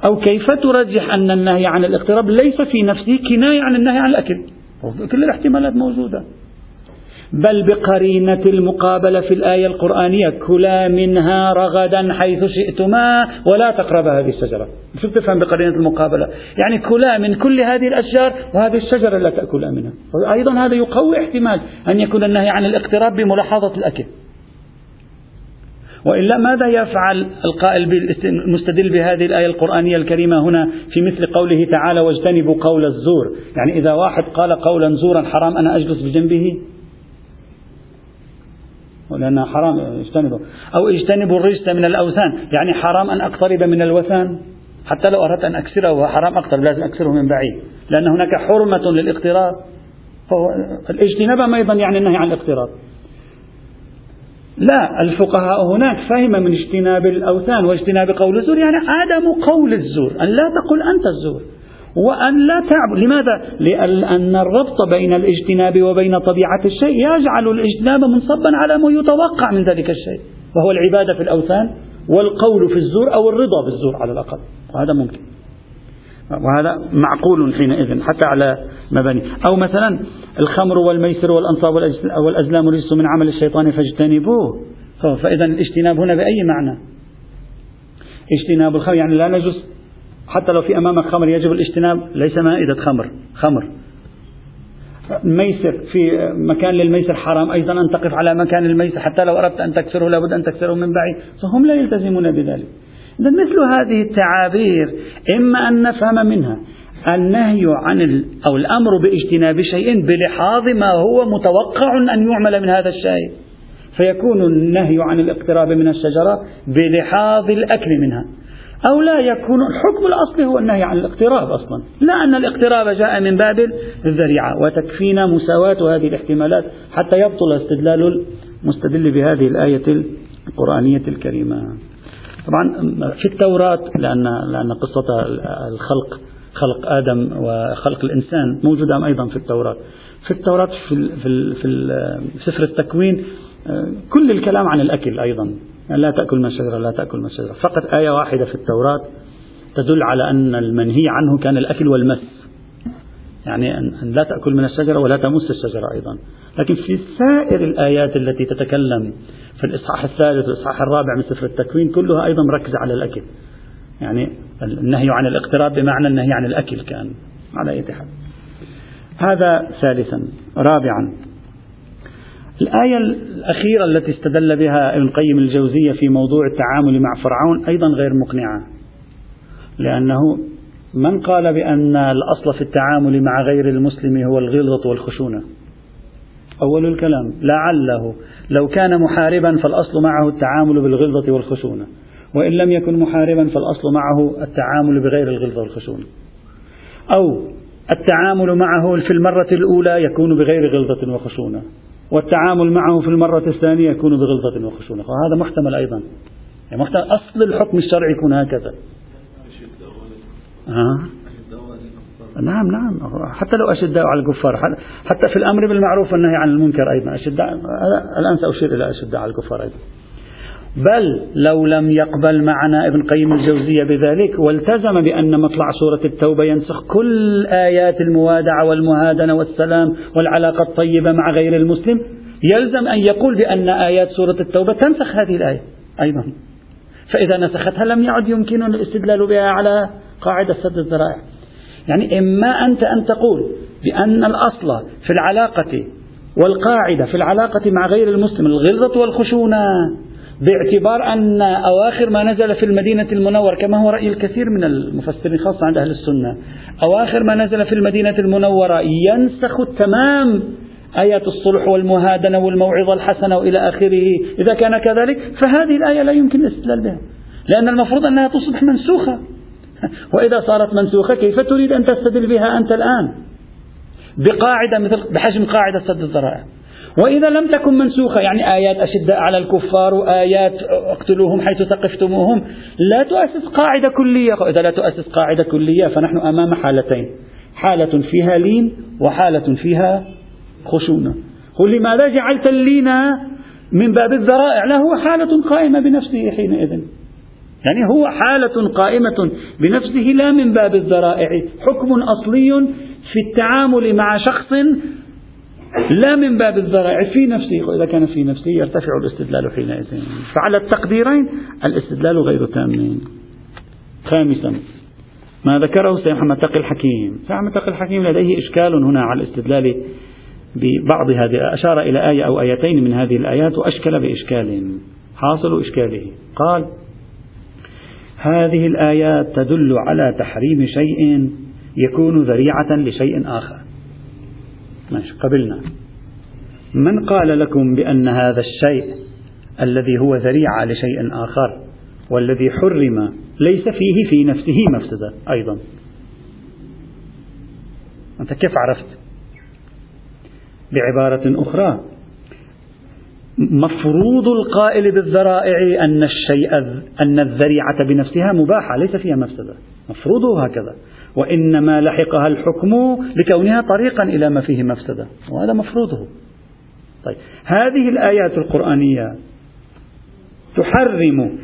أو كيف ترجح أن النهي عن الاقتراب ليس في نفسه كناية عن النهي عن الأكل؟ كل الاحتمالات موجودة. بل بقرينة المقابلة في الآية القرآنية كلا منها رغدا حيث شئتما ولا تقربا هذه الشجرة. شو تفهم بقرينة المقابلة؟ يعني كلا من كل هذه الأشجار وهذه الشجرة لا تأكل منها. أيضا هذا يقوي احتمال أن يكون النهي عن الاقتراب بملاحظة الأكل. وإلا ماذا يفعل القائل المستدل بهذه الآية القرآنية الكريمة هنا في مثل قوله تعالى واجتنبوا قول الزور يعني إذا واحد قال قولا زورا حرام أنا أجلس بجنبه؟ لأنها حرام اجتنبوا. أو اجتنبوا الرجس من الأوثان. يعني حرام أن أقترب من الوثن حتى لو أردت أن أكسره حرام أقترب لازم أكسره من بعيد. لأن هناك حرمة للاقتراب. الاجتناب أيضا يعني النهي عن الاقتراب. لا الفقهاء هناك فهم من اجتناب الأوثان واجتناب قول الزور. يعني عدم قول الزور. أن لا تقول أنت الزور. وأن لا تعبد لماذا؟ لأن الربط بين الاجتناب وبين طبيعة الشيء يجعل الاجتناب منصبا على ما يتوقع من ذلك الشيء وهو العبادة في الأوثان والقول في الزور أو الرضا بالزور على الأقل. وهذا ممكن. وهذا معقول حينئذ حتى على مباني. أو مثلا الخمر والميسر والأنصاب والأزلام رجس من عمل الشيطان فاجتنبوه. فإذا الاجتناب هنا بأي معنى؟ اجتناب الخمر يعني لا نجوز حتى لو في أمامك خمر يجب الاجتناب ليس مائدة خمر. خمر. ميسر في مكان للميسر حرام أيضا أن تقف على مكان الميسر حتى لو أردت أن تكسره لابد أن تكسره من بعيد. فهم لا يلتزمون بذلك. إذا مثل هذه التعابير إما أن نفهم منها النهي عن أو الأمر باجتناب شيء بلحاظ ما هو متوقع أن يعمل من هذا الشيء. فيكون النهي عن الاقتراب من الشجرة بلحاظ الأكل منها. أو لا يكون الحكم الأصلي هو النهي عن الاقتراب أصلا. لا أن الاقتراب جاء من باب الذريعة وتكفينا مساواة هذه الاحتمالات حتى يبطل استدلال المستدل بهذه الآية القرآنية الكريمة. طبعا في التوراة لأن لأن قصة الخلق خلق آدم وخلق الإنسان موجودة أيضا في التوراة. في التوراة في, في, في سفر التكوين كل الكلام عن الأكل أيضا. لا تأكل من الشجرة لا تأكل من الشجرة. فقط آية واحدة في التوراة تدل على أن المنهي عنه كان الأكل والمس. يعني أن لا تأكل من الشجرة ولا تمس الشجرة أيضا. لكن في سائر الآيات التي تتكلم في الإصحاح الثالث والإصحاح الرابع من سفر التكوين كلها أيضا مركزة على الأكل. يعني النهي عن الاقتراب بمعنى النهي عن الأكل كان على أي حال. هذا ثالثا. رابعا. الآية الأخيرة التي استدل بها ابن قيم الجوزية في موضوع التعامل مع فرعون أيضا غير مقنعة لأنه من قال بأن الأصل في التعامل مع غير المسلم هو الغلظة والخشونة. أول الكلام لعله لو كان محاربا فالأصل معه التعامل بالغلظة والخشونة وإن لم يكن محاربا فالأصل معه التعامل بغير الغلظة والخشونة. أو التعامل معه في المرة الأولى يكون بغير غلظة وخشونة. والتعامل معه في المرة الثانية يكون بغلظة وخشونة. وهذا محتمل أيضا. يعني محتمل. أصل الحكم الشرعي يكون هكذا. آه. نعم نعم. حتى لو أشداء على الكفار. حتى في الأمر بالمعروف والنهي عن المنكر أيضا. أشداء الآن سأشير إلى أشداء على الكفار أيضا. بل لو لم يقبل معنا ابن قيم الجوزية بذلك والتزم بأن مطلع سورة التوبة ينسخ كل آيات الموادعة والمهادنة والسلام والعلاقة الطيبة مع غير المسلم. يلزم أن يقول بأن آيات سورة التوبة تنسخ هذه الآية أيضا. فإذا نسختها لم يعد يمكن الاستدلال بها على قاعدة سد الذرائع. يعني إما أنت أن تقول بأن الأصل في العلاقة والقاعدة في العلاقة مع غير المسلم الغلظة والخشونة. باعتبار أن أواخر ما نزل في المدينة المنورة كما هو رأي الكثير من المفسرين خاصة عند أهل السنة أواخر ما نزل في المدينة المنورة ينسخ تمام آيات الصلح والمهادنة والموعظة الحسنة وإلى آخره. إذا كان كذلك فهذه الآية لا يمكن الاستدلال بها لأن المفروض أنها تصبح منسوخة. <laughs> وإذا صارت منسوخة كيف تريد أن تستدل بها أنت الآن؟ بقاعدة مثل بحجم قاعدة سد الذرائع. وإذا لم تكن منسوخة يعني آيات أشداء على الكفار وآيات اقتلوهم حيث ثقفتموهم لا تؤسس قاعدة كلية. إذا لا تؤسس قاعدة كلية فنحن أمام حالتين حالة فيها لين وحالة فيها خشونة. قل لماذا جعلت اللين من باب الذرائع؟ لا هو حالة قائمة بنفسه حينئذ. يعني هو حالة قائمة بنفسه لا من باب الذرائع. حكم أصلي في التعامل مع شخص لا من باب الذرائع في نفسه وإذا كان في نفسه يرتفع الاستدلال حينئذ. فعلى التقديرين الاستدلال غير تام. خامسا ما ذكره سيد محمد تقي الحكيم. سيد محمد تقي الحكيم لديه إشكال هنا على الاستدلال ببعض هذه أشار إلى آية أو آيتين من هذه الآيات وأشكل بإشكال حاصل إشكاله. قال هذه الآيات تدل على تحريم شيء يكون ذريعة لشيء آخر. ماشي قبلنا. من قال لكم بأن هذا الشيء الذي هو ذريعة لشيء آخر والذي حرم ليس فيه في نفسه مفسدة أيضا؟ أنت كيف عرفت؟ بعبارة أخرى مفروض القائل بالذرائع أن الشيء أن الذريعة بنفسها مباحة ليس فيها مفسدة. مفروضه هكذا. وإنما لحقها الحكم لكونها طريقا إلى ما فيه مفسدة. وهذا مفروضه. طيب. هذه الآيات القرآنية تحرم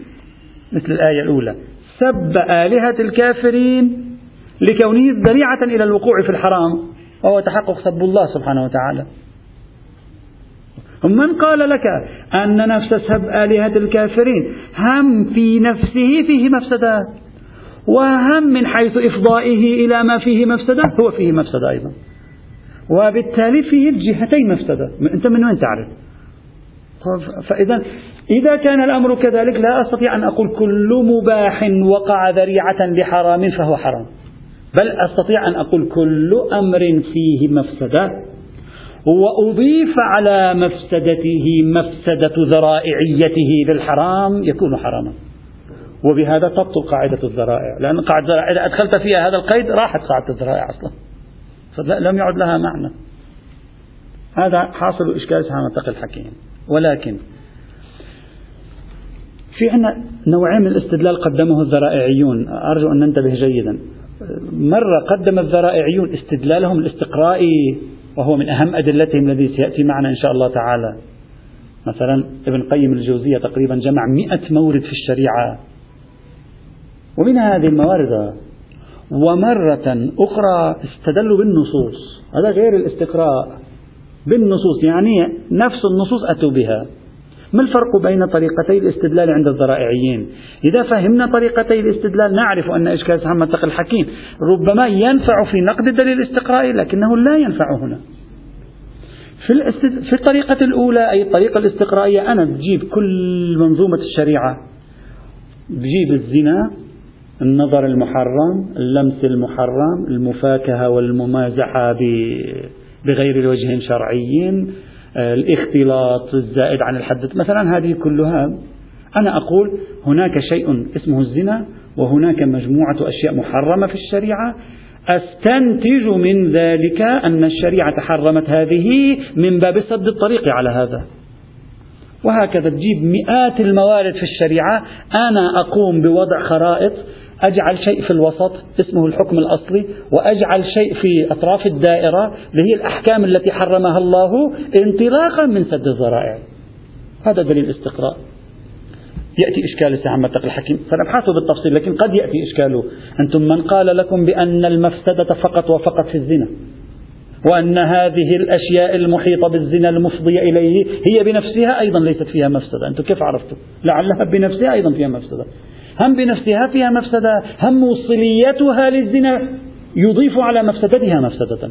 مثل الآية الأولى. سب آلهة الكافرين لكونه ذريعة إلى الوقوع في الحرام. وهو تحقق سب الله سبحانه وتعالى. من قال لك أن نفس سب آلهة الكافرين؟ هم في نفسه فيه مفسدات. وهم من حيث إفضائه إلى ما فيه مفسدة هو فيه مفسدة أيضا. وبالتالي فيه الجهتين مفسدة. أنت من وين تعرف؟ فإذا إذا كان الأمر كذلك لا أستطيع أن أقول كل مباح وقع ذريعة لحرام فهو حرام. بل أستطيع أن أقول كل أمر فيه مفسدة. وأضيف على مفسدته مفسدة ذرائعيته للحرام يكون حراما. وبهذا تبطل قاعدة الذرائع. لأن قاعدة الذرائع إذا أدخلت فيها هذا القيد راحت قاعدة الذرائع أصلا. فلم يعد لها معنى. هذا حاصل إشكال منطق الحكيم ولكن في عندنا نوعين من الاستدلال قدمه الذرائعيون. أرجو أن ننتبه جيدا. مرة قدم الذرائعيون استدلالهم الاستقرائي وهو من أهم أدلتهم الذي سيأتي معنا إن شاء الله تعالى. مثلا ابن قيم الجوزية تقريبا جمع مئة مورد في الشريعة. ومن هذه الموارد ومرة أخرى استدلوا بالنصوص. هذا غير الاستقراء. بالنصوص يعني نفس النصوص أتوا بها. ما الفرق بين طريقتي الاستدلال عند الذرائعيين؟ إذا فهمنا طريقتي الاستدلال نعرف أن إشكال محمد تقي الحكيم. ربما ينفع في نقد الدليل الاستقرائي لكنه لا ينفع هنا. في, الاستد... في الطريقة الأولى أي الطريقة الاستقرائية أنا بجيب كل منظومة الشريعة. بجيب الزنا النظر المحرم اللمس المحرم المفاكهة والممازحة بغير وجه شرعي الاختلاط الزائد عن الحد مثلا هذه كلها أنا أقول هناك شيء اسمه الزنا وهناك مجموعة أشياء محرمة في الشريعة. أستنتج من ذلك أن الشريعة حرمت هذه من باب سد الطريق على هذا. وهكذا تجيب مئات الموارد في الشريعة. أنا أقوم بوضع خرائط أجعل شيء في الوسط اسمه الحكم الأصلي وأجعل شيء في أطراف الدائرة اللي هي الأحكام التي حرمها الله انطلاقا من سد الذرائع هذا دليل استقراء يأتي إشكال استعمال تقي الحكيم. سنبحثه بالتفصيل لكن قد يأتي إشكاله. أنتم من قال لكم بأن المفسدة فقط وفقط في الزنا وأن هذه الأشياء المحيطة بالزنا المفضية إليه هي بنفسها أيضا ليست فيها مفسدة. أنتم كيف عرفتم؟ لعلها بنفسها أيضا فيها مفسدة. هم بنفسها فيها مفسدة هم موصليتها للزنا يضيف على مفسدتها مفسدة.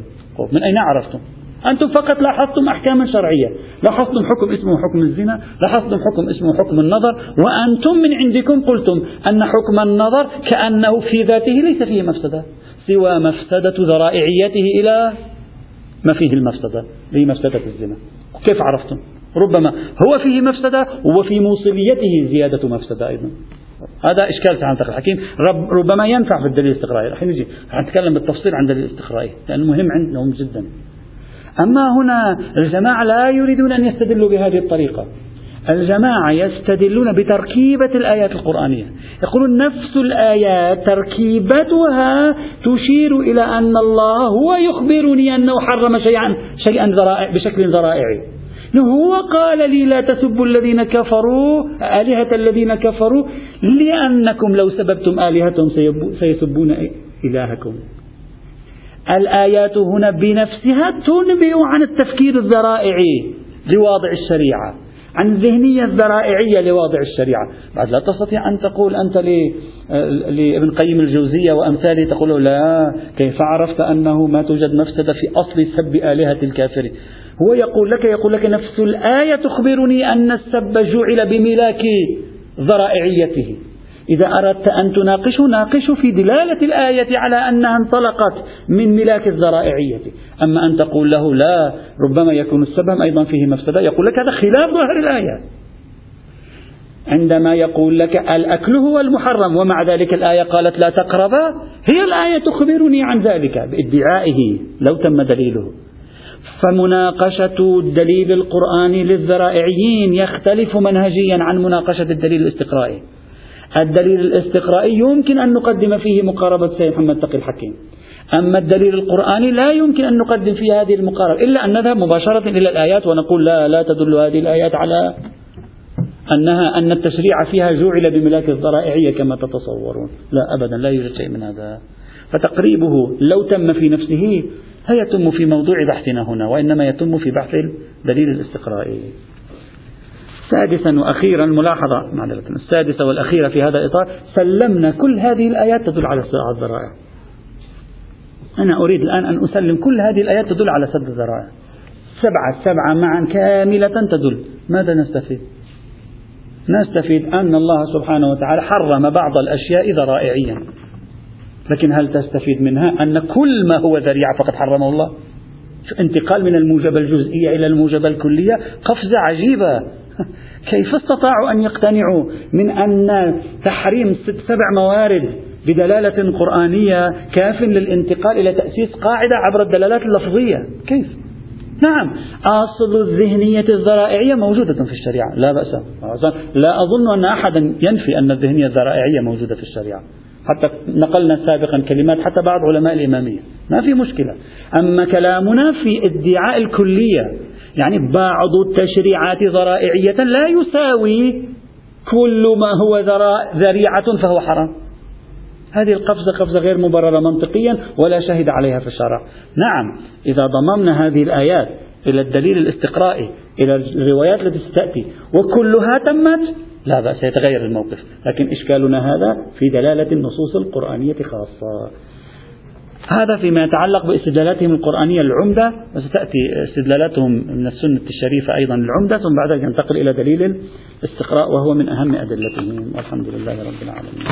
من أين عرفتم؟ أنتم فقط لاحظتم أحكاما شرعية. لاحظتم حكم اسمه حكم الزنا لاحظتم حكم اسمه حكم النظر وأنتم من عندكم قلتم أن حكم النظر كأنه في ذاته ليس فيه مفسدة سوى مفسدة ذرائعيته إلى ما فيه المفسدة هي مفسدة الزنا. كيف عرفتم؟ ربما هو فيه مفسدة وفي موصليته زيادة مفسدة أيضا. هذا إشكال تعالى الحكيم رب ربما ينفع في الدليل الاستقرائي. الحين نجي نتكلم بالتفصيل عن الدليل الاستقرائي لأنه مهم عندهم جدا. أما هنا الجماعة لا يريدون أن يستدلوا بهذه الطريقة. الجماعة يستدلون بتركيبة الآيات القرآنية. يقولون نفس الآيات تركيبتها تشير إلى أن الله هو يخبرني أنه حرم شيئا شيئا ذرائع بشكل ذرائعي. هو قال لي لا تسبوا الذين كفروا آلهة الذين كفروا لأنكم لو سببتم آلهتهم سيسبون إلهكم. الآيات هنا بنفسها تنبئ عن التفكير الذرائعي لواضع الشريعة عن الذهنية الذرائعية لواضع الشريعة. بعد لا تستطيع أن تقول أنت لابن قيم الجوزية وأمثاله تقول لا كيف عرفت أنه ما توجد مفسدة في أصل سب آلهة الكافر هو يقول لك يقول لك نفس الآية تخبرني أن السب جعل بملاك ذرائعيته. إذا أردت أن تناقشه ناقشه في دلالة الآية على أنها انطلقت من ملاك الذرائعية. أما أن تقول له لا ربما يكون السبب أيضا فيه مفسدة يقول لك هذا خلاف ظاهر الآية. عندما يقول لك الأكل هو المحرم ومع ذلك الآية قالت لا تقربا هي الآية تخبرني عن ذلك بإدعائه لو تم دليله. فمناقشة الدليل القرآني للذرائعيين يختلف منهجيا عن مناقشة الدليل الاستقرائي. الدليل الاستقرائي يمكن أن نقدم فيه مقاربة سيد محمد تقي الحكيم. أما الدليل القرآني لا يمكن أن نقدم فيه هذه المقاربة إلا أن نذهب مباشرة إلى الآيات ونقول لا لا تدل هذه الآيات على أنها أن التشريع فيها جعل بملاك الذرائعية كما تتصورون. لا أبدا لا يوجد شيء من هذا. فتقريبه لو تم في نفسه لا يتم في موضوع بحثنا هنا؟ وإنما يتم في بحث الدليل الاستقرائي سادسا وأخيرا ملاحظة. معذرة. السادسة والأخيرة في هذا الإطار سلمنا كل هذه الآيات تدل على صراع الذرائع. أنا أريد الآن أن أسلم كل هذه الآيات تدل على سد الذرائع. سبعة سبعة معا كاملة تدل. ماذا نستفيد؟ نستفيد أن الله سبحانه وتعالى حرم بعض الأشياء ذرائعيا. لكن هل تستفيد منها أن كل ما هو ذريعة فقد حرمه الله؟ انتقال من الموجبة الجزئية إلى الموجبة الكلية قفزة عجيبة. كيف استطاعوا أن يقتنعوا من أن تحريم ست سبع موارد بدلالة قرآنية كاف للانتقال إلى تأسيس قاعدة عبر الدلالات اللفظية؟ كيف؟ نعم أصل الذهنية الذرائعية موجودة في الشريعة لا بأس. لا أظن أن أحدا ينفي أن الذهنية الذرائعية موجودة في الشريعة. حتى نقلنا سابقا كلمات حتى بعض علماء الإمامية. ما في مشكلة. أما كلامنا في ادعاء الكلية يعني بعض التشريعات ذرائعية لا يساوي كل ما هو ذريعة فهو حرام. هذه القفزة قفزة غير مبررة منطقيا ولا شهد عليها في الشرع. نعم إذا ضممنا هذه الآيات إلى الدليل الاستقرائي إلى الروايات التي ستأتي وكلها تمت. لا بأس يتغير الموقف. لكن إشكالنا هذا في دلالة النصوص القرآنية خاصة. هذا فيما يتعلق باستدلالاتهم القرآنية العمدة وستأتي استدلالاتهم من السنة الشريفة أيضا العمدة ثم بعد ذلك ينتقل إلى دليل الاستقراء وهو من أهم أدلتهم. والحمد لله رب العالمين.